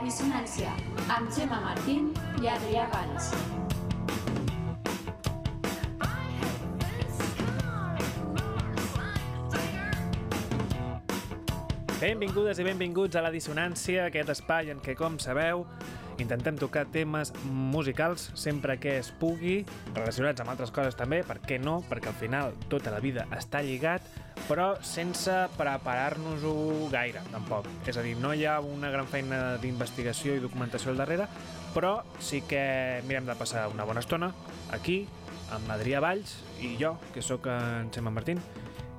Dissonància, amb Gemma Martín i Adrià Valls. Benvingudes i benvinguts a La Dissonància, aquest espai en què, com sabeu, intentem tocar temes musicals sempre que es pugui, relacionats amb altres coses també, per què no? Perquè al final tota la vida està lligat, però sense preparar-nos-ho gaire, tampoc. És a dir, no hi ha una gran feina d'investigació i documentació al darrere, però sí que mirem de passar una bona estona aquí, amb l'Adrià Valls i jo, que sóc en Xema Martín,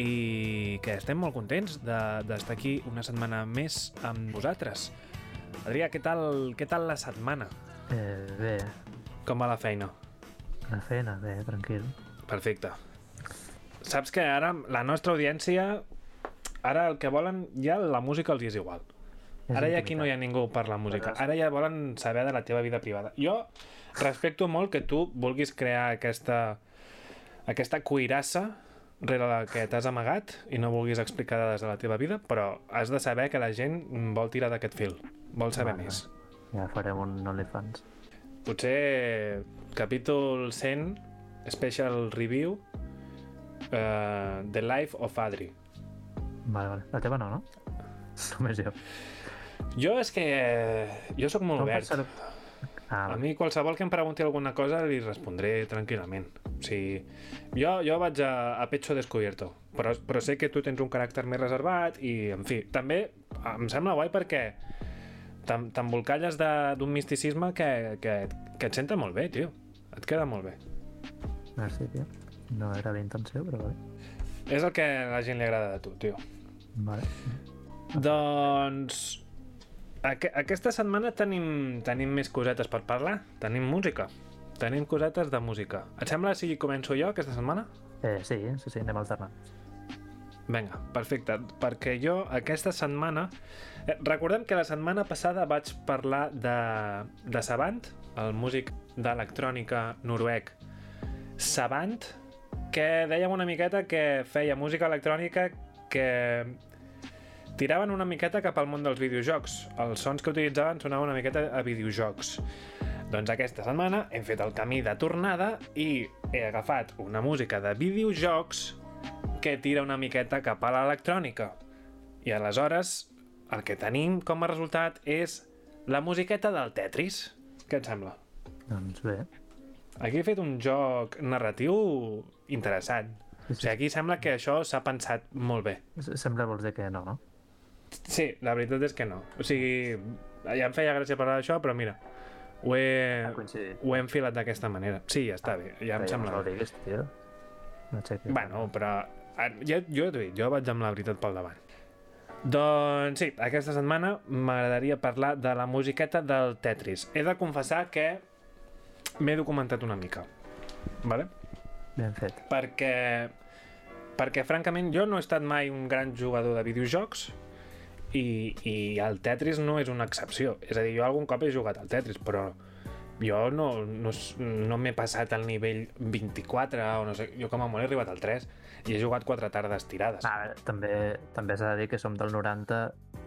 i que estem molt contents d'estar de, aquí una setmana més amb vosaltres. Adrià, què tal, què tal la setmana? Eh, bé, Com va la feina? la feina, bé, tranquil. Perfecte. Saps que ara la nostra audiència, ara el que volen, ja la música els és igual. És Ara ja aquí no hi ha ningú per la música. Ara ja volen saber de la teva vida privada. Jo respecto molt que tu vulguis crear aquesta, aquesta cuirassa rere la que t'has amagat i no vulguis explicar dades de la teva vida, però has de saber que la gent vol tirar d'aquest fil, vol saber Vale. més. Ja farem un OnlyFans. Potser capítol 100, special review, uh, The Life of Adri. Vale, vale. La teva no, no? Només jo. Jo és que... Jo sóc molt Com obert. per Ah, A vale. mi qualsevol que em pregunti alguna cosa li respondré tranquil·lament. O sigui, jo, jo vaig a, a pecho descubierto, però, però sé que tu tens un caràcter més reservat i, en fi, també em sembla guai perquè t'em- t'embolcalles de- d'un misticisme que, que, que et senta molt bé, tio. Et queda molt bé. Merci, tio. No era d'intenció, però vale. És el que a la gent li agrada de tu, tio. Vale. Doncs... Aqu aquesta setmana tenim, tenim més cosetes per parlar. Tenim música. Tenim cosetes de música. Et sembla si començo jo aquesta setmana? Eh, sí, sí, sí, anem alternant. Vinga, perfecte, perquè jo aquesta setmana... Eh, recordem que la setmana passada vaig parlar de, de Savant, el músic d'electrònica noruec Savant, que dèiem una miqueta que feia música electrònica que tiraven una miqueta cap al món dels videojocs. Els sons que utilitzaven sonaven una miqueta a videojocs. Doncs aquesta setmana hem fet el camí de tornada i he agafat una música de videojocs que tira una miqueta cap a l'electrònica. I aleshores el que tenim com a resultat és la musiqueta del Tetris. Què et sembla? Doncs bé. Aquí he fet un joc narratiu interessant. O sigui, aquí sembla que això s'ha pensat molt bé. Sembla vols dir que no, no? Sí, la veritat és que no. O sigui, ja em feia gràcia parlar d'això, però mira, ho he, coincidit. ho he enfilat d'aquesta manera. Sí, ja està bé, ja em Però ja sembla no diguis, tio. No aixequis. Bueno, però ah, jo, jo t'ho dic, jo vaig amb la veritat pel davant. Doncs sí, aquesta setmana m'agradaria parlar de la musiqueta del Tetris. He de confessar que m'he documentat una mica, vale? Ben fet. perquè, perquè francament jo no he estat mai un gran jugador de videojocs i, i el Tetris no és una excepció. És a dir, jo algun cop he jugat al Tetris, però jo no, no, no m'he passat al nivell 24 o no sé, jo com a molt he arribat al 3 i he jugat 4 tardes tirades. A veure, també, també s'ha de dir que som del 90,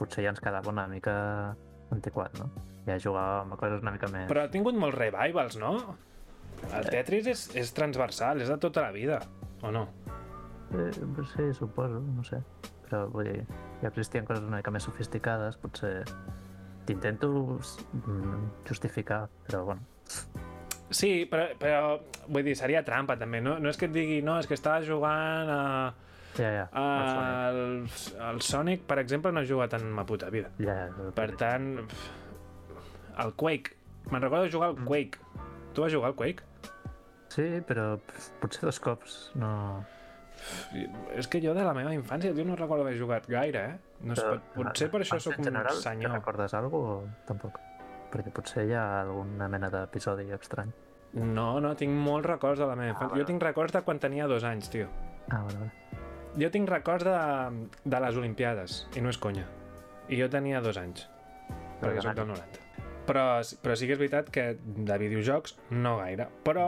potser ja ens quedava una mica antiquat, no? Ja jugàvem a coses una mica més... Però ha tingut molts revivals, no? El Tetris és, és transversal, és de tota la vida, o no? Eh, sí, suposo, no sé. Però vull dir, ja existien coses una mica més sofisticades, potser t'intento mm, justificar, però bueno. Sí, però, però vull dir, seria trampa també, no, no és que et digui, no, és que estava jugant a, Ja, ja, a el Sonic. el, el Sonic, per exemple, no he jugat en ma puta vida. Ja, ja, Per tant, el Quake, me'n recordo jugar al Quake. Tu vas jugar al Quake? Sí, però potser dos cops, no... És que jo de la meva infància, tio, no recordo haver jugat gaire, eh? No sé, Però, pot, potser per això sóc un general, senyor. Te'n recordes alguna cosa o tampoc? Perquè potser hi ha alguna mena d'episodi estrany. No, no, tinc molts records de la meva infància. vale. Jo tinc records de quan tenia dos anys, tio. Ah, vale, vale. Jo tinc records de, de les Olimpiades, i no és conya. I jo tenia dos anys, perquè soc del 90. Però, però sí que és veritat que de videojocs no gaire. Però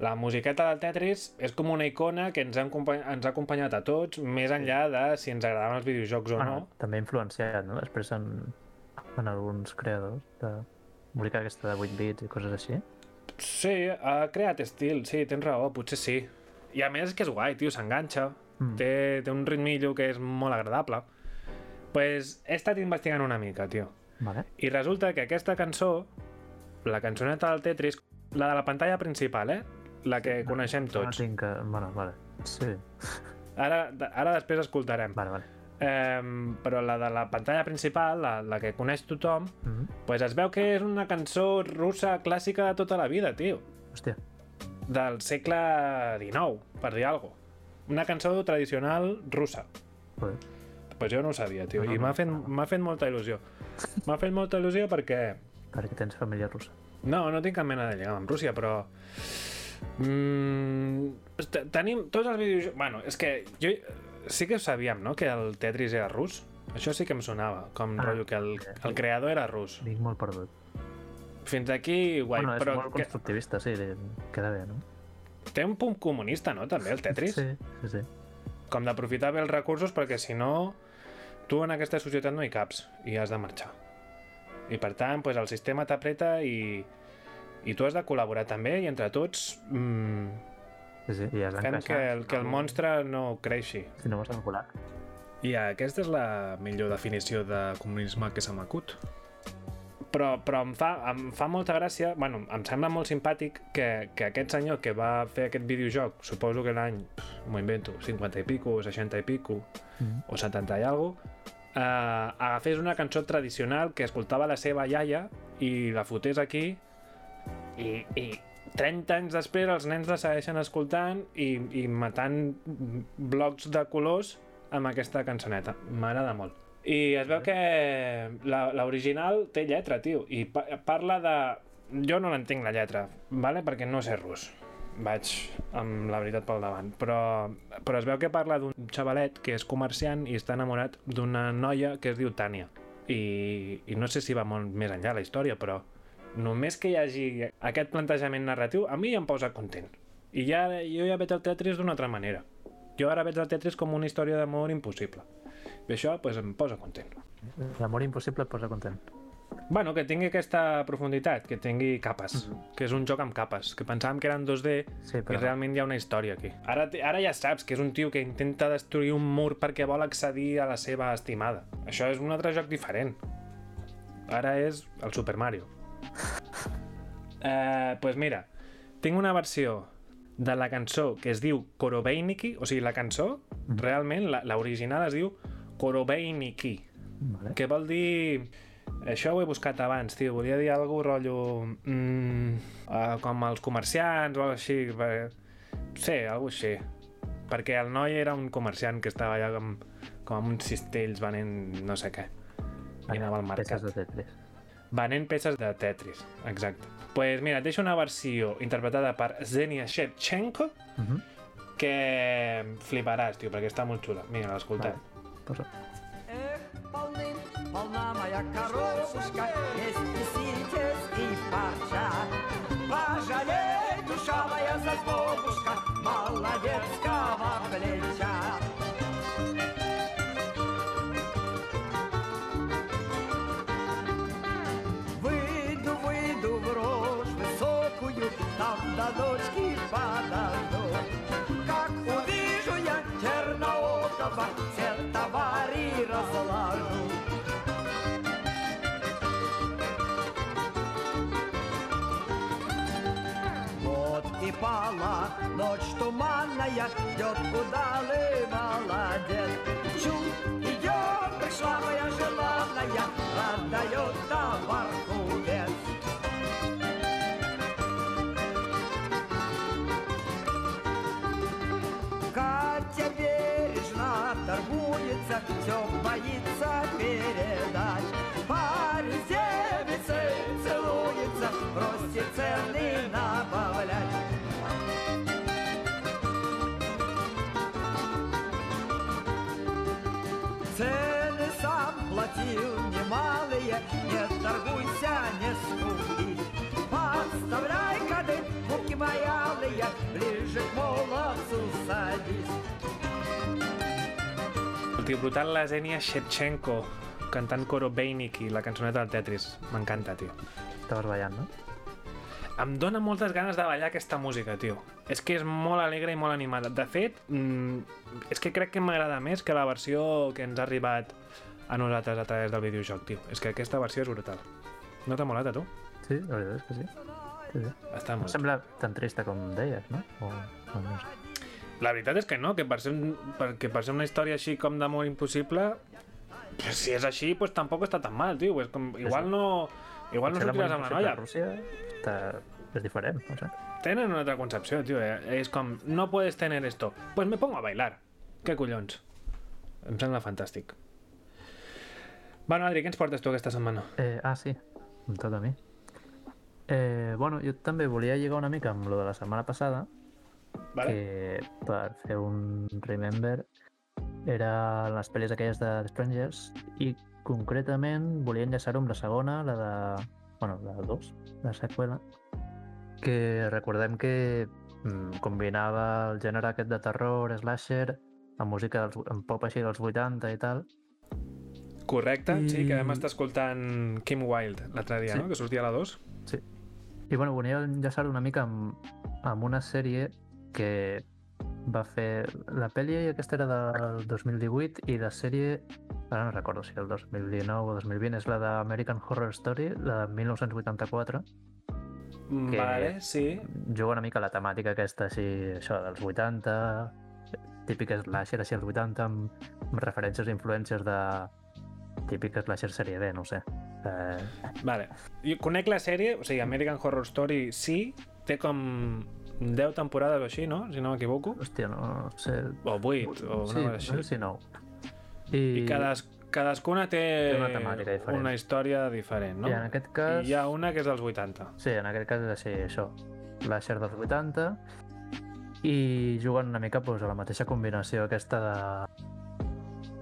la musiqueta del Tetris és com una icona que ens ha, ens ha acompanyat a tots, més enllà de si ens agradaven els videojocs o Bueno, no. també ha influenciat, no? Després en, fan alguns creadors de música aquesta de 8 bits i coses així. Sí, ha creat estil, sí, tens raó, potser sí. I a més que és guai, tio, s'enganxa. Mm. Té, té un ritmillo que és molt agradable. pues he estat investigant una mica, tio. Vale. I resulta que aquesta cançó, la cançoneta del Tetris, la de la pantalla principal, eh? La que coneixem No tots. tinc que... Bueno, vale. Sí. Ara, ara després escoltarem. Vale, vale. Eh, però la de la pantalla principal, la, la que coneix tothom, Mm -hmm. pues es veu que és una cançó russa clàssica de tota la vida, tio. Hòstia. Del segle XIX, per dir alguna cosa. Una cançó tradicional russa. Joder. Pues jo no ho sabia, tio, No, i no, m'ha no. fet, m'ha fet molta il·lusió. M'ha fet molta il·lusió perquè... Perquè tens família russa. No, no tinc cap mena de lligam amb Rússia, però... Mm, te- tenim tots els videojocs... Bueno, és que jo sí que sabíem, no?, que el Tetris era rus. Això sí que em sonava, com Ah, rotllo que el, el creador era rus. Vinc molt perdut. Fins aquí, guai, bueno, és però molt que, constructivista, sí, queda bé, no? té un punt comunista, no?, també, el Tetris. Sí, sí, sí. Com d'aprofitar bé els recursos perquè si no, tu en aquesta societat no hi caps i has de marxar. I per tant, pues, el sistema t'apreta i, i tu has de col·laborar també i entre tots mm, Sí, sí, i has fem que el, que el no- monstre no creixi. Si no vas a. I aquesta és la millor definició de comunisme que se m'acut. Però, però em, fa, em fa molta gràcia, bueno, em sembla molt simpàtic que, que aquest senyor que va fer aquest videojoc, suposo que l'any, m'ho invento, 50 i pico, 60 i pico, Mm. o 70 i alguna eh, agafés una cançó tradicional que escoltava la seva iaia i la fotés aquí i, i 30 anys després els nens la segueixen escoltant i, i matant blocs de colors amb aquesta cançoneta. M'agrada molt. I es veu que l'original té lletra, tio, i pa parla de... Jo no l'entenc la lletra, vale? perquè no sé rus vaig amb la veritat pel davant però, però es veu que parla d'un xavalet que és comerciant i està enamorat d'una noia que es diu Tània i, i no sé si va molt més enllà la història però només que hi hagi aquest plantejament narratiu a mi ja em posa content i ja, jo ja veig el Tetris d'una altra manera jo ara veig el Tetris com una història d'amor impossible i això pues, em posa content L'amor impossible et posa content. Bueno, que tingui aquesta profunditat, que tingui capes, Mhm. que és un joc amb capes, que pensàvem que eren 2D Sí, i però... realment hi ha una història aquí. Ara, ara ja saps que és un tio que intenta destruir un mur perquè vol accedir a la seva estimada. Això és un altre joc diferent. Ara és el Super Mario. Eh, pues mira, tinc una versió de la cançó que es diu Korobeiniki, o sigui, la cançó, realment, la- l'original es diu Korobeiniki, Vale. que vol dir... Això ho he buscat abans, tio. Volia dir alguna rotllo... Mm, uh, com els comerciants o així. Per... Sí, alguna així. Perquè el noi era un comerciant que estava allà com, com amb uns cistells venent no sé què. I anava al mercat. Peces de Tetris venent peces de Tetris, exacte. Doncs pues mira, et deixo una versió interpretada per Zenia Shevchenko uh -huh. que fliparàs, tio, perquè està molt xula. Mira, l'escoltem. Vale. Posa. Eh, Paulín, Paulina, moja karolska, Вот и пала ночь туманная, идет удалый молодец. Чу, идет, пришла моя желанная, отдает товар Цены сам платил немалые, не торгуйся, не скупи. Подставляй коды, муки маялые, ближе к молодцу садись. El tio brutal, la Zenia Shevchenko. cantant coro Bainik i la cançoneta del Tetris. M'encanta, tio. Estaves ballant, no? Em dóna moltes ganes de ballar aquesta música, tio. És que és molt alegre i molt animada. De fet, mm, és que crec que m'agrada més que la versió que ens ha arribat a nosaltres a través del videojoc, tio. És que aquesta versió és brutal. No t'ha molat a tu? Sí, la veritat és que sí. sí, sí. Està No molt. sembla tan trista com deies, no? O, o no sé. La veritat és que no, que per ser, un, perquè per ser una història així com d'amor impossible, si és així, pues tampoc està tan mal, tio. És com, igual sí. No, igual no Potser sortiràs l'amor amb la noia. Rússia està... és diferent, no sé. Tenen una altra concepció, tio. Eh? És com, no puedes tener esto. Pues me pongo a bailar. Què collons? Em sembla fantàstic. Bueno, Adri, què ens portes tu aquesta setmana? Eh, ah, sí, em toca a mi. Eh, bueno, jo també volia lligar una mica amb lo de la setmana passada, Vale? que per fer un remember era les pel·lis aquelles de Strangers i concretament volia enllaçar-ho amb la segona, la de... bueno, la 2, la seqüela, que recordem que mm, combinava el gènere aquest de terror, slasher, amb música dels, amb pop així dels 80 i tal, Correcte, sí, que vam I- estar escoltant Kim Wilde l'altre dia, Sí. no? Que sortia a la 2. I bueno, volia enllaçar una mica amb, amb una sèrie que va fer... La pel·li aquesta era del 2018 i la sèrie, ara no recordo si el 2019 o 2020, és la d'American Horror Story, la de 1984. Que- Vale, sí. Juga una mica la temàtica aquesta, així, això, dels 80, típic slasher així als 80, amb, amb referències i influències de típic slasher sèrie B, no sé. Eh, Vale. Jo conec la sèrie, o sigui, American Horror Story sí, té com 10 temporades o així, no? Si no m'equivoco. hòstia, no sé... O 8, o una sí, cosa no així. sé si no. I, I cades, cadascuna té, Té una temàtica diferent. una història diferent, no? I en aquest cas... I hi ha una que és dels 80. Sí, en aquest cas és així, això. Slasher dels 80 i juguen una mica doncs, a la mateixa combinació aquesta de...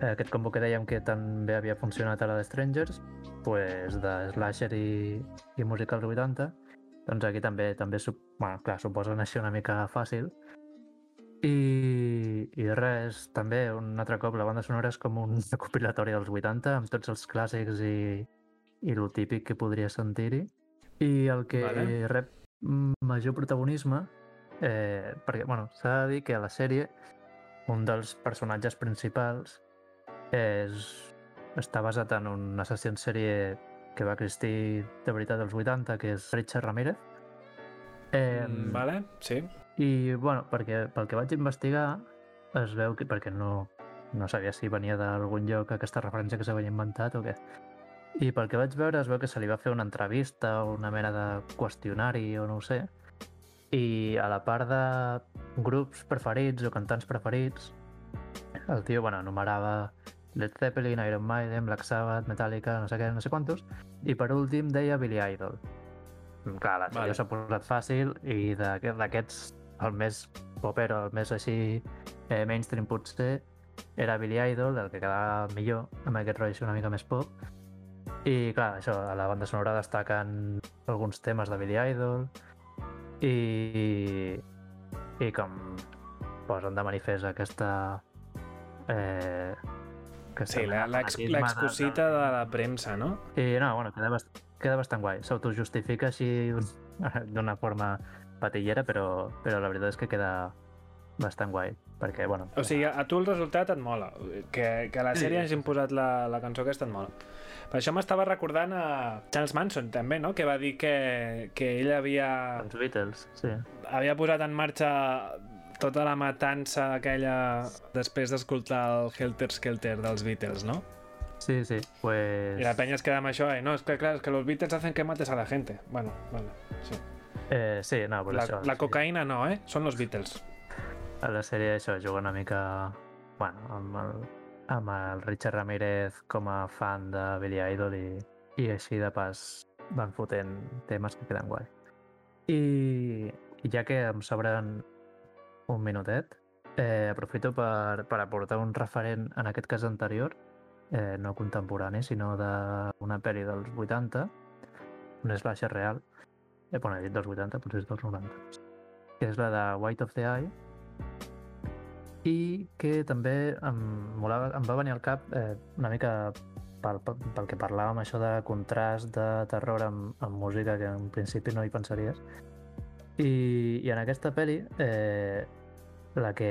eh, Aquest combo que dèiem que tan bé havia funcionat a la de Strangers, pues, de slasher i, i música als 80, doncs aquí també, també sup... bueno, clar, suposen així una mica fàcil. I, I res, també, un altre cop, la banda sonora és com un recopilatori dels 80, amb tots els clàssics i, i el típic que podria sentir-hi. I el que Vale. rep major protagonisme, eh, perquè, bueno, s'ha de dir que a la sèrie un dels personatges principals és, està basat en un assassí en sèrie que va existir de veritat als 80, que és Richard Ramírez. Eh, Mm, Vale, sí. I, bueno, perquè pel que vaig investigar, es veu que, perquè no, no sabia si venia d'algun lloc aquesta referència que s'havia inventat o què. I pel que vaig veure, es veu que se li va fer una entrevista o una mena de qüestionari o no ho sé. I a la part de grups preferits o cantants preferits, el tio, bueno, enumerava Led Zeppelin, Iron Maiden, Black Sabbath, Metallica, no sé què, no sé quantos, i per últim deia Billy Idol. Clar, la Vale. s'ha posat fàcil i d'aquest- d'aquests el més popero, el més així eh, mainstream potser, era Billy Idol, el que quedava millor, amb aquest rotllo una mica més pop. I clar, això, a la banda sonora destaquen alguns temes de Billy Idol i, i com posen de manifest aquesta eh, aquesta Sí, la- mena de de- l'excusita la premsa, no? i no, bueno, queda, bast queda bastant guai. S'autojustifica així d'una forma patillera, però, però la veritat és que queda bastant guai. Perquè, bueno, O sigui, a tu el resultat et mola. Que, que a la sèrie sí, hagin posat la, la cançó aquesta et mola. Per això m'estava recordant a Charles Manson, també, no? Que va dir que, que ell havia, els Beatles, sí. havia posat en marxa tota la matança aquella després d'escoltar el Helter Skelter dels Beatles, no? Sí, sí, pues... I la penya es queda amb això, eh? No, es que clar, es que los Beatles hacen que mates a la gente. Bueno, vale, sí. Eh, sí, no, pues La, això. la sí. cocaïna no, eh? Són los Beatles. A la sèrie això juga una mica... Bueno, amb el, amb el Richard Ramírez com a fan de Billy Idol i, i així de pas van fotent temes que queden guai. I, i ja que em sobren un minutet, eh, aprofito per, per aportar un referent, en aquest cas anterior, eh, no contemporani, sinó d'una pel·li dels 80, un slasher real, eh, bueno, he dit dels 80, potser és dels 90, que és la de White of the Eye, i que també em, molava, em va venir al cap eh, una mica pel, pel, que parlàvem, això de contrast de terror amb, amb música que en principi no hi pensaries. I, i en aquesta pel·li, eh, la que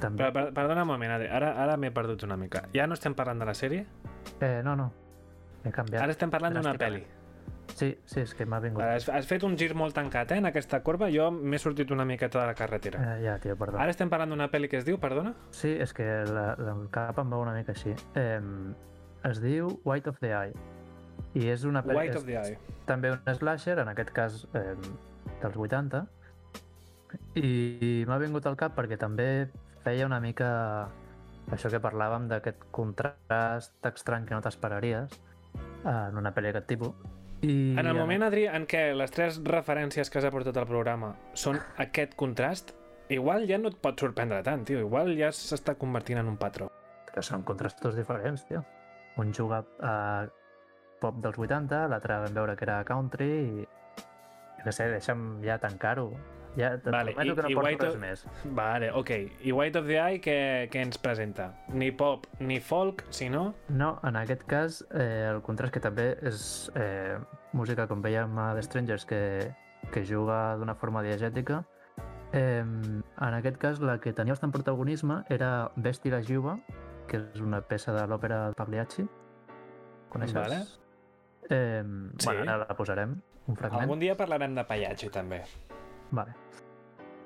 també... Per, per, perdona un moment, Adri. Ara, ara m'he perdut una mica. Ja no estem parlant de la sèrie? Eh, no, no, he canviat. Ara estem parlant d'una pel·li. Sí, sí, és que m'ha vingut. Vale, has, has fet un gir molt tancat, eh, en aquesta corba. Jo m'he sortit una miqueta de la carretera. Eh, ja, tio, perdó. Ara estem parlant d'una pel·li que es diu, perdona? Sí, és que la, la, el cap em va una mica així. Eh, es diu White of the Eye. I és una pel·li... White és of the Eye. també un slasher, en aquest cas eh, dels 80, i, m'ha vingut al cap perquè també feia una mica això que parlàvem d'aquest contrast estrany que no t'esperaries en una pel·li d'aquest tipus. I En el moment, Adri, en què les tres referències que has aportat al programa són aquest contrast, igual ja no et pot sorprendre tant, tio. Igual ja s'està convertint en un patró. que són contrastos diferents, tio. Un juga a pop dels 80, l'altre vam veure que era country i... No sé, deixa'm ja tancar-ho. Ja, Vale, prometo i- que no i porto White res of- més. Vale, ok. I White of the Eye què, què ens presenta? Ni pop ni folk, sinó... No, en aquest cas, eh, el contrast que també és eh, música, com veiem a The Strangers, que, que juga d'una forma diegètica. Eh, en aquest cas, la que tenia bastant protagonisme era Vesti la Giuba, que és una peça de l'òpera de Pagliacci. Coneixes? Vale. Eh, Sí. Bueno, ara la posarem, un fragment. Algun dia parlarem de Pallachi, també. Vale.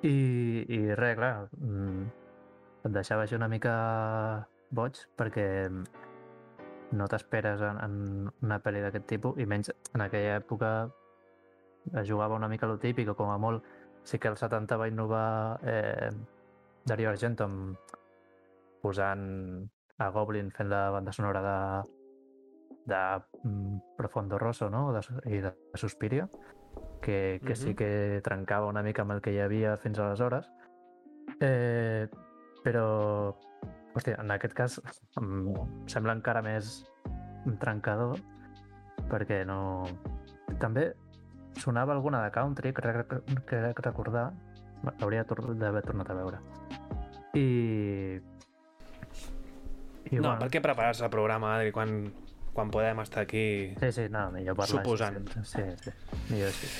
I, i res, clar, mm, et deixava així una mica boig perquè no t'esperes en, en una pel·li d'aquest tipus i menys en aquella època es jugava una mica lo típic o com a molt sí que el 70 va innovar eh, Dario Argento amb posant a Goblin fent la banda sonora de de mm, Profondo Rosso no? de, i de Suspiria que, que sí Mhm. que trencava una mica amb el que hi havia fins aleshores. Eh, però, hòstia, en aquest cas em sembla encara més trencador perquè no... També sonava alguna de country, crec, crec recordar, l'hauria d'haver tornat a veure. I... I no, bueno, per què preparar-se el programa, Adri, quan, quan podem estar aquí... Sí, sí, no, millor parlar Suposant. així. Sí, sí, millor així.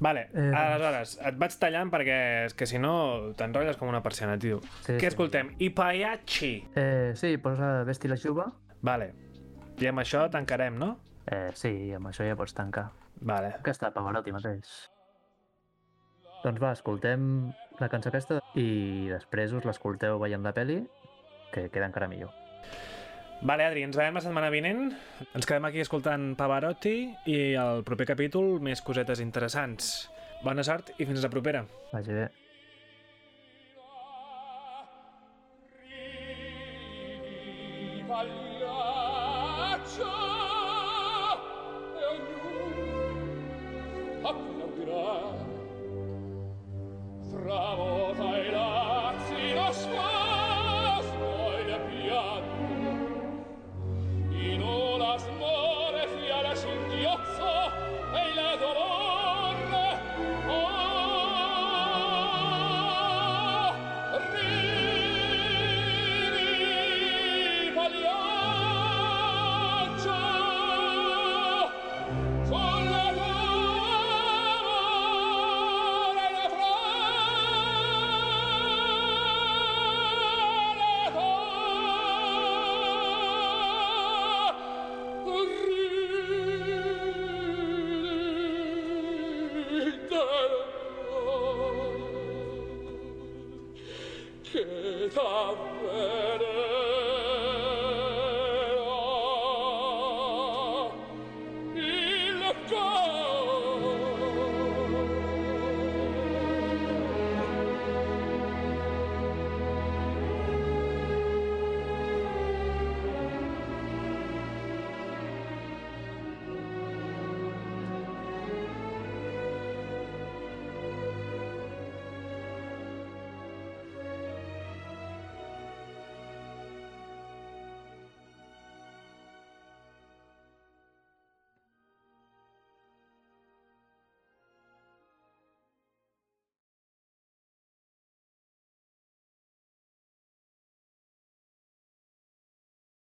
Vale, Eh, aleshores, et vaig tallant perquè és que si no t'enrotlles com una persiana, tio. Sí, Què sí. escoltem? I Pallachi! Eh, sí, posa Vesti la Juba. Vale. I amb això tancarem, no? Eh, sí, amb això ja pots tancar. Vale. Aquesta Pavarotti mateix. Doncs va, escoltem la cançó aquesta i després us l'escolteu veient la peli, que queda encara millor. Vale, Adri, ens veiem la setmana vinent. Ens quedem aquí escoltant Pavarotti i el proper capítol més cosetes interessants. Bona sort i fins la propera. Vagi bé. Pagliaccio